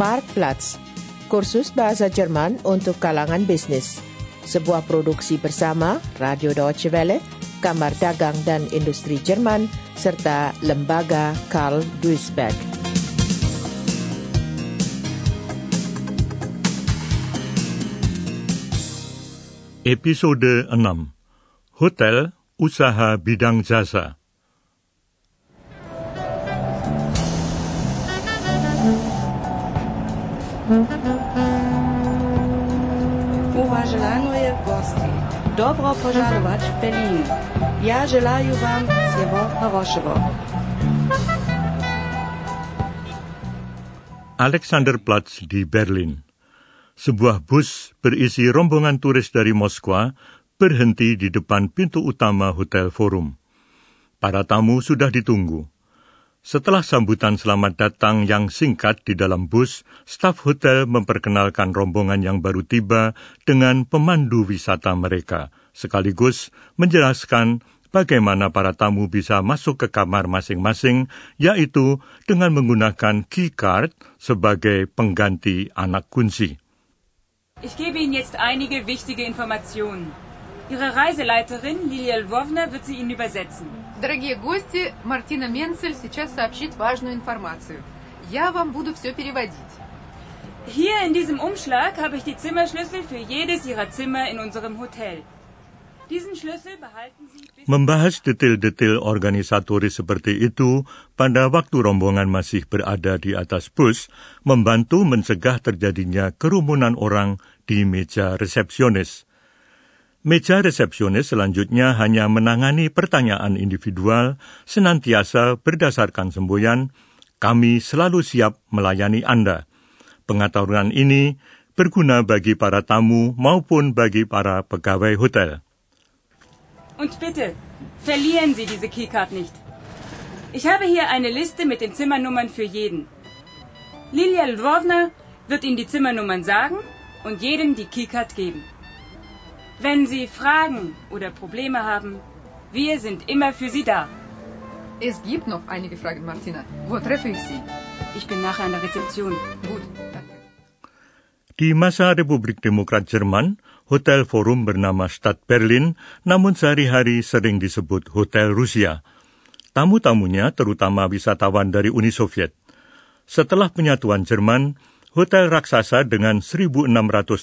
Marktplatz, kursus bahasa Jerman untuk kalangan bisnis. Sebuah produksi bersama Radio Deutsche Welle, Kamar Dagang dan Industri Jerman, serta Lembaga Karl Duisberg. Episode 6 Hotel Usaha Bidang Jasa Dobro požadovač Berlin. Ja želaju vam svego Hroševo. Alexanderplatz di Berlin. Sebuah bus berisi rombongan turis dari Moskwa berhenti di depan pintu utama Hotel Forum. Para tamu sudah ditunggu. Setelah sambutan selamat datang yang singkat di dalam bus, staf hotel memperkenalkan rombongan yang baru tiba dengan pemandu wisata mereka, sekaligus menjelaskan bagaimana para tamu bisa masuk ke kamar masing-masing, yaitu dengan menggunakan key card sebagai pengganti anak kunci. Ich gebe Ihnen jetzt einige wichtige Informationen. Ihre Reiseleiterin Lilia Lvovna wird sie Ihnen übersetzen. Дорогие гости, Мартина Менцель сейчас сообщит важную информацию. Я вам буду все переводить. Hier in diesem Umschlag habe ich die Zimmerschlüssel für jedes Ihrer Zimmer in unserem Hotel. Diesen Schlüssel behalten Sie bis Membahas detail-detail organisatoris seperti itu pada waktu rombongan masih berada di atas bus membantu mencegah terjadinya kerumunan orang di meja resepsionis. Meja resepsionis selanjutnya hanya menangani pertanyaan individual senantiasa berdasarkan semboyan, kami selalu siap melayani Anda. Pengetahuan ini berguna bagi para tamu maupun bagi para pegawai hotel. Und bitte, verlieren Sie diese Keycard nicht. Ich habe hier eine Liste mit den Zimmernummern für jeden. Lilia Lvovna wird Ihnen die Zimmernummern sagen und jedem die Keycard geben. Wenn Sie Fragen oder Probleme haben, wir sind immer für Sie da. Es gibt noch einige Fragen, Martina. Wo treffe ich Sie? Ich bin nachher an der Rezeption. Gut, danke. Di masa Republik Demokrat Jerman, Hotel Forum bernama Stadt Berlin, namun sehari-hari sering disebut Hotel Rusia. Tamu-tamunya terutama wisatawan dari Uni Soviet. Setelah penyatuan Jerman, hotel raksasa dengan 1.600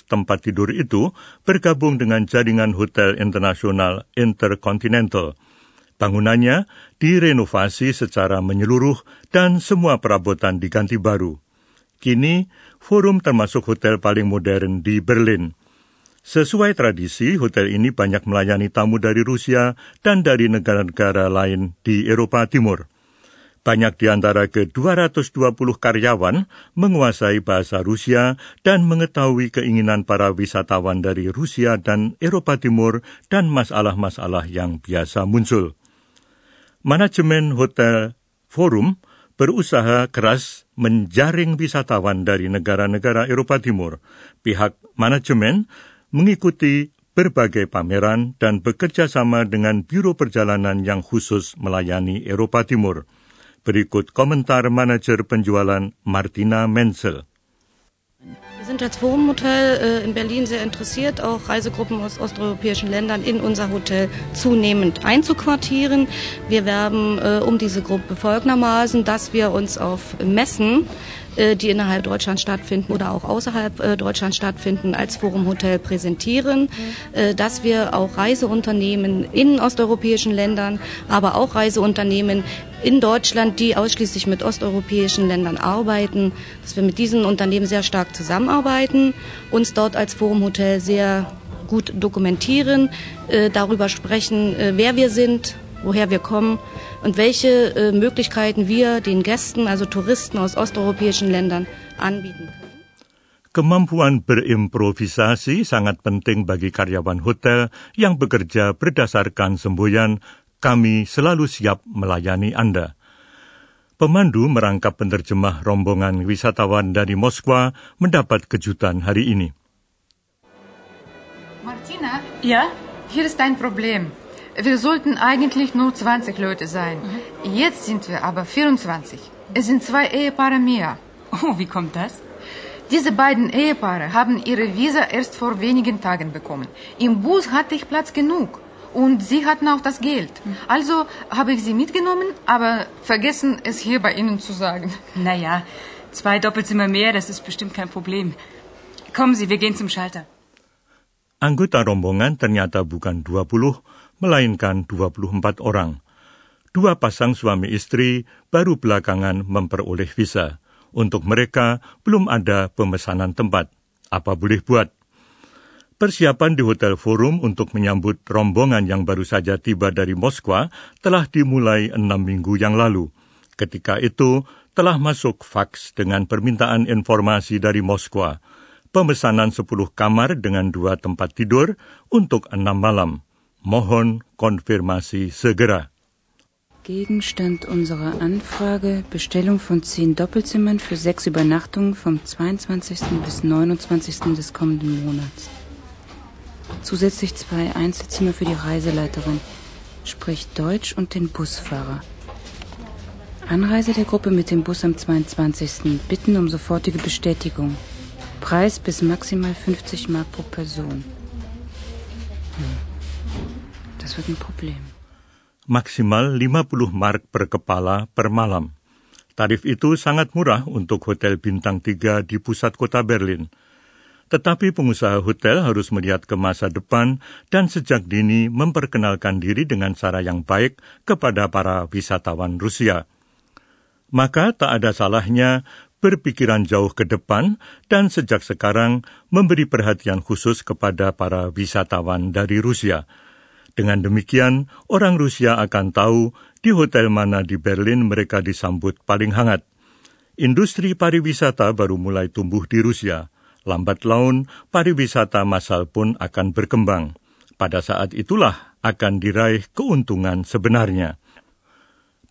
tempat tidur itu bergabung dengan jaringan hotel internasional Intercontinental. Bangunannya direnovasi secara menyeluruh dan semua perabotan diganti baru. Kini, Forum termasuk hotel paling modern di Berlin. Sesuai tradisi, hotel ini banyak melayani tamu dari Rusia dan dari negara-negara lain di Eropa Timur. Banyak di antara ke-220 karyawan menguasai bahasa Rusia dan mengetahui keinginan para wisatawan dari Rusia dan Eropa Timur dan masalah-masalah yang biasa muncul. Manajemen Hotel Forum berusaha keras menjaring wisatawan dari negara-negara Eropa Timur. Pihak manajemen mengikuti berbagai pameran dan bekerja sama dengan biro perjalanan yang khusus melayani Eropa Timur. Berikut komentar manajer penjualan Martina Menzel. Wir sind als Forum-Hotel äh, in Berlin sehr interessiert, auch Reisegruppen aus osteuropäischen Ländern in unser Hotel zunehmend einzuquartieren. Wir werben äh, um diese Gruppe folgendermaßen, dass wir uns auf Messen, die innerhalb Deutschlands stattfinden oder auch außerhalb äh, Deutschlands stattfinden, als Forum-Hotel präsentieren, äh, dass wir auch Reiseunternehmen in osteuropäischen Ländern, aber auch Reiseunternehmen in Deutschland, die ausschließlich mit osteuropäischen Ländern arbeiten, dass wir mit diesen Unternehmen sehr stark zusammenarbeiten, uns dort als Forum Hotel sehr gut dokumentieren, äh, darüber sprechen, äh, wer wir sind, woher wir kommen und welche äh, Möglichkeiten wir den Gästen, also Touristen aus osteuropäischen Ländern, anbieten können. Kemampuan berimprovisasi sangat penting bagi karyawan hotel yang bekerja berdasarkan semboyan kami selalu siap melayani Anda. Pemandu merangkap penerjemah rombongan wisatawan dari Moskwa mendapat kejutan hari ini. Martina, Ja? hier ist ein Problem. Wir sollten eigentlich nur 20 Leute sein. Jetzt sind wir aber 24. Es sind zwei Ehepaare mehr. Oh, wie kommt das? Diese beiden Ehepaare haben ihre Visa erst vor wenigen Tagen bekommen. Im Bus hatte ich Platz genug. Und sie hatten auch das Geld. Also habe ich sie mitgenommen, aber vergessen, es hier bei Ihnen zu sagen. Naja, zwei Doppelzimmer mehr, das ist bestimmt kein Problem. Kommen Sie, wir gehen zum Schalter. Anggota rombongan ternyata bukan 20, melainkan 24 orang. Dua pasang suami istri baru belakangan memperoleh visa. Untuk mereka belum ada pemesanan tempat. Apa boleh buat? Persiapan di Hotel Forum untuk menyambut rombongan yang baru saja tiba dari Moskwa telah dimulai enam minggu yang lalu. Ketika itu, telah masuk faks dengan permintaan informasi dari Moskwa. Pemesanan 10 kamar dengan dua tempat tidur untuk enam malam. Mohon konfirmasi segera. Gegenstand unserer Anfrage Bestellung von zehn Doppelzimmern für sechs Übernachtungen vom 22. bis 29. des kommenden Monats. Zusätzlich zwei Einzelzimmer für die Reiseleiterin, sprich Deutsch und den Busfahrer. Anreise der Gruppe mit dem Bus am 22. Bitten um sofortige Bestätigung. Preis bis maximal 50 Mark pro Person. Hm. Das wird ein Problem. Maksimal 50 mark per kepala per malam. Tarif itu sangat murah untuk hotel bintang 3 di pusat kota Berlin. Tetapi pengusaha hotel harus melihat ke masa depan dan sejak dini memperkenalkan diri dengan cara yang baik kepada para wisatawan Rusia. Maka tak ada salahnya berpikiran jauh ke depan dan sejak sekarang memberi perhatian khusus kepada para wisatawan dari Rusia. Dengan demikian, orang Rusia akan tahu di hotel mana di Berlin mereka disambut paling hangat. Industri pariwisata baru mulai tumbuh di Rusia lambat laun pariwisata massal pun akan berkembang. Pada saat itulah akan diraih keuntungan sebenarnya.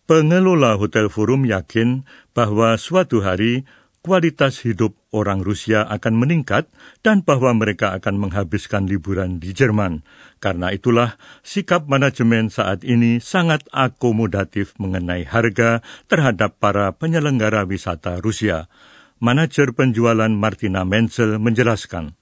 Pengelola Hotel Forum yakin bahwa suatu hari kualitas hidup orang Rusia akan meningkat dan bahwa mereka akan menghabiskan liburan di Jerman. Karena itulah sikap manajemen saat ini sangat akomodatif mengenai harga terhadap para penyelenggara wisata Rusia. Manager penjualan Martina Menzel menjelaskan.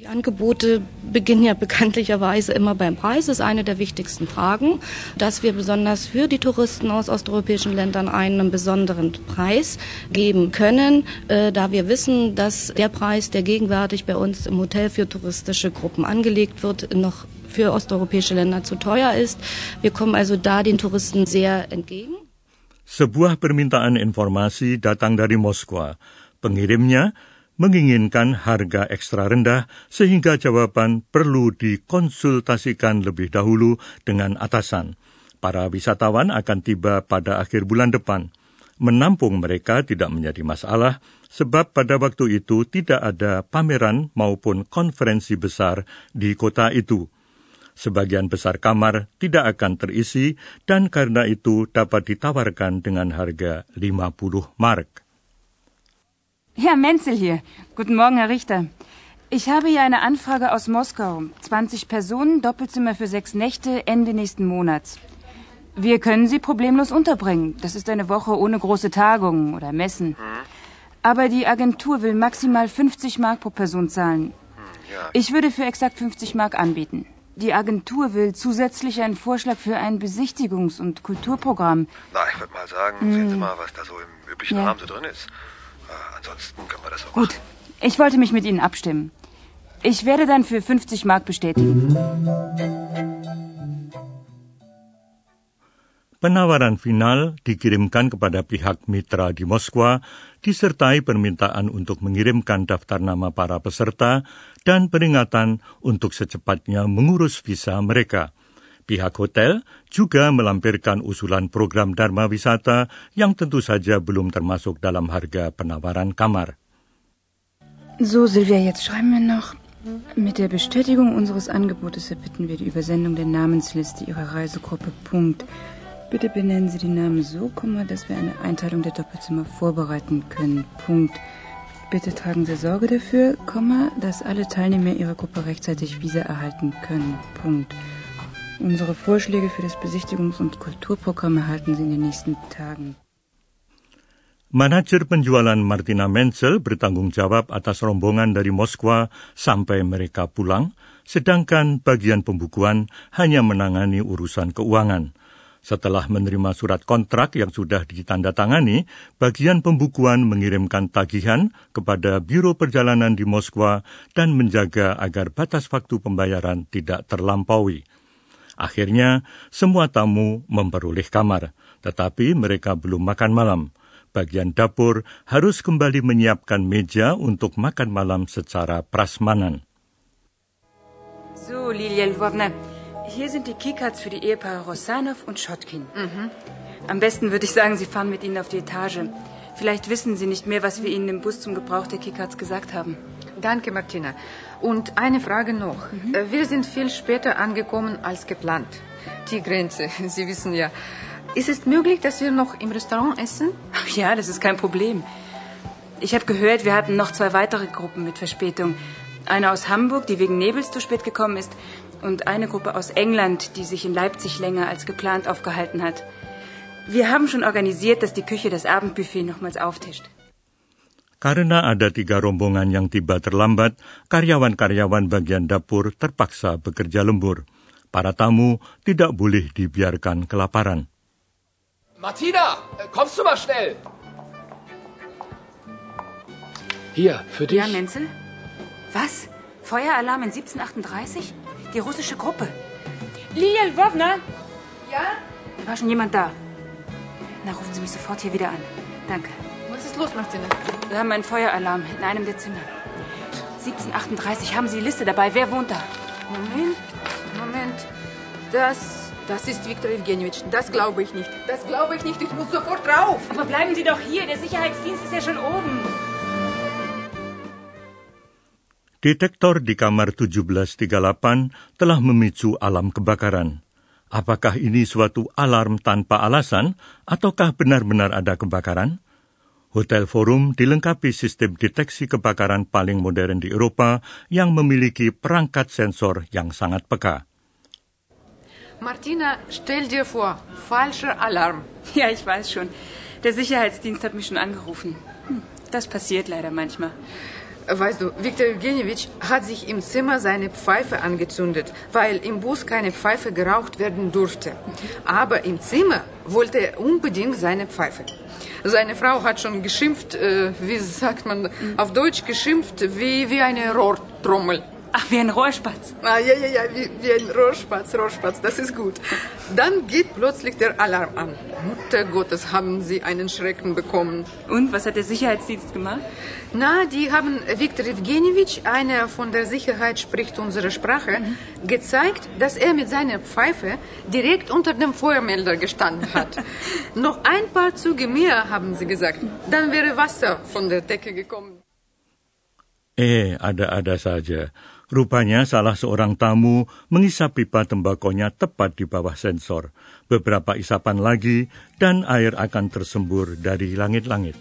Die Angebote beginnen ja bekanntlicherweise immer beim Preis, das ist eine der wichtigsten Fragen, dass wir besonders für die Touristen aus osteuropäischen Ländern einen besonderen Preis geben können, äh, da wir wissen, dass der Preis, der gegenwärtig bei uns im Hotel für touristische Gruppen angelegt wird, noch für osteuropäische Länder zu teuer ist. Wir kommen also da den Touristen sehr entgegen. Sebuah permintaan informasi datang dari Moskwa. Pengirimnya menginginkan harga ekstra rendah sehingga jawaban perlu dikonsultasikan lebih dahulu dengan atasan. Para wisatawan akan tiba pada akhir bulan depan. Menampung mereka tidak menjadi masalah sebab pada waktu itu tidak ada pameran maupun konferensi besar di kota itu. Sebagian besar kamar tidak akan terisi dan karena itu dapat ditawarkan dengan harga 50 Mark. Herr Menzel hier. Guten Morgen, Herr Richter. Ich habe hier eine Anfrage aus Moskau. 20 Personen, Doppelzimmer für sechs Nächte, Ende nächsten Monats. Wir können Sie problemlos unterbringen. Das ist eine Woche ohne große Tagungen oder Messen. Aber die Agentur will maximal 50 Mark pro Person zahlen. Ich würde für exakt 50 Mark anbieten. Die Agentur will zusätzlich einen Vorschlag für ein Besichtigungs- und Kulturprogramm. Na, ich würde mal sagen, sehen Sie mal, was da so im üblichen ja. Rahmen so drin ist. Ansonsten können wir das auch Gut, machen. ich wollte mich mit Ihnen abstimmen. Ich werde dann für 50 Mark bestätigen. Penawaran final dikirimkan kepada pihak mitra di Moskwa, disertai permintaan untuk mengirimkan daftar nama para peserta dan peringatan untuk secepatnya mengurus visa mereka. Pihak hotel juga melampirkan usulan program Dharma Wisata yang tentu saja belum termasuk dalam harga penawaran kamar. So, Silvia, jetzt schreiben wir noch. Mit der Bestätigung unseres Angebotes erbitten wir die Übersendung der Namensliste Ihrer Reisegruppe. Punkt. Bitte benennen Sie die Namen so, dass wir eine Einteilung der Doppelzimmer vorbereiten können. Punkt. Bitte tragen Sie Sorge dafür, dass alle Teilnehmer Ihrer Gruppe rechtzeitig Visa erhalten können. Punkt. Unsere Vorschläge für das Besichtigungs- und Kulturprogramm erhalten Sie in den nächsten Tagen. Manajer penjualan Martina Menzel bertanggung jawab atas rombongan dari Moskwa sampai mereka pulang, sedangkan bagian pembukuan hanya menangani urusan keuangan. Setelah menerima surat kontrak yang sudah ditandatangani, bagian pembukuan mengirimkan tagihan kepada Biro Perjalanan di Moskwa dan menjaga agar batas waktu pembayaran tidak terlampaui. Akhirnya, semua tamu memperoleh kamar, tetapi mereka belum makan malam bagian dapur harus kembali menyiapkan meja untuk makan malam secara prasmanan. So, Lilia Lvovna, hier sind die Keycards für die Ehepaare Rosanov und Schotkin. Mhm. Am besten würde ich sagen, Sie fahren mit ihnen auf die Etage. Vielleicht wissen Sie nicht mehr, was wir Ihnen im Bus zum Gebrauch der Keycards gesagt haben. Danke, Martina. Und eine Frage noch. Mhm. Äh, wir sind viel später angekommen als geplant. Die Grenze, Sie wissen ja. Ist es möglich, dass wir noch im Restaurant essen? Ja, das ist kein Problem. Ich habe gehört, wir hatten noch zwei weitere Gruppen mit Verspätung. Eine aus Hamburg, die wegen Nebels zu spät gekommen ist, und eine Gruppe aus England, die sich in Leipzig länger als geplant aufgehalten hat. Wir haben schon organisiert, dass die Küche das Abendbuffet nochmals auftischt. Karena ada tiga rombongan yang tiba terlambat, karyawan-karyawan bagian dapur terpaksa bekerja lembur. Para tamu tidak boleh dibiarkan kelaparan. Martina, kommst du mal schnell? Hier, für dich. Ja, Menzel? Was? Feueralarm in 1738? Die russische Gruppe. Lilia Lvovna? Ja? War schon jemand da? Na, rufen Sie mich sofort hier wieder an. Danke. Was ist los, Martina? Wir haben einen Feueralarm in einem der Zimmer. 1738. Haben Sie die Liste dabei? Wer wohnt da? Moment, Moment. Das das ist Viktor Evgenjewitsch. Das glaube ich nicht. Das glaube ich nicht. Ich muss sofort rauf. Aber bleiben Sie doch hier. Der Sicherheitsdienst ist ja schon oben. Detektor di kamar 1738 telah memicu alam kebakaran. Apakah ini suatu alarm tanpa alasan ataukah benar-benar ada kebakaran? Hotel Forum dilengkapi sistem deteksi kebakaran paling modern di Eropa yang memiliki perangkat sensor yang sangat peka. Martina, stell dir vor, falscher Alarm. Ja, ich weiß schon. Der Sicherheitsdienst hat mich schon angerufen. Hm, das passiert leider manchmal. Weißt du, Viktor Evgenjewitsch hat sich im Zimmer seine Pfeife angezündet, weil im Bus keine Pfeife geraucht werden durfte. Aber im Zimmer wollte er unbedingt seine Pfeife. Seine Frau hat schon geschimpft, äh, wie sagt man auf Deutsch geschimpft, wie, wie eine Rohrtrommel. Ach, wie ein Rohrspatz. Ah, ja, ja, ja, wie, wie ein Rohrspatz, Rohrspatz, das ist gut. Dann geht plötzlich der Alarm an. Mutter Gottes, haben Sie einen Schrecken bekommen. Und, was hat der Sicherheitsdienst gemacht? Na, die haben Viktor Evgenjewitsch, einer von der Sicherheit spricht unsere Sprache, mhm. gezeigt, dass er mit seiner Pfeife direkt unter dem Feuermelder gestanden hat. Noch ein paar Züge mehr, haben sie gesagt. Dann wäre Wasser von der Decke gekommen. Eh, ada-ada saja. Rupanya salah seorang tamu mengisap pipa tembakonya tepat di bawah sensor. Beberapa isapan lagi dan air akan tersembur dari langit-langit.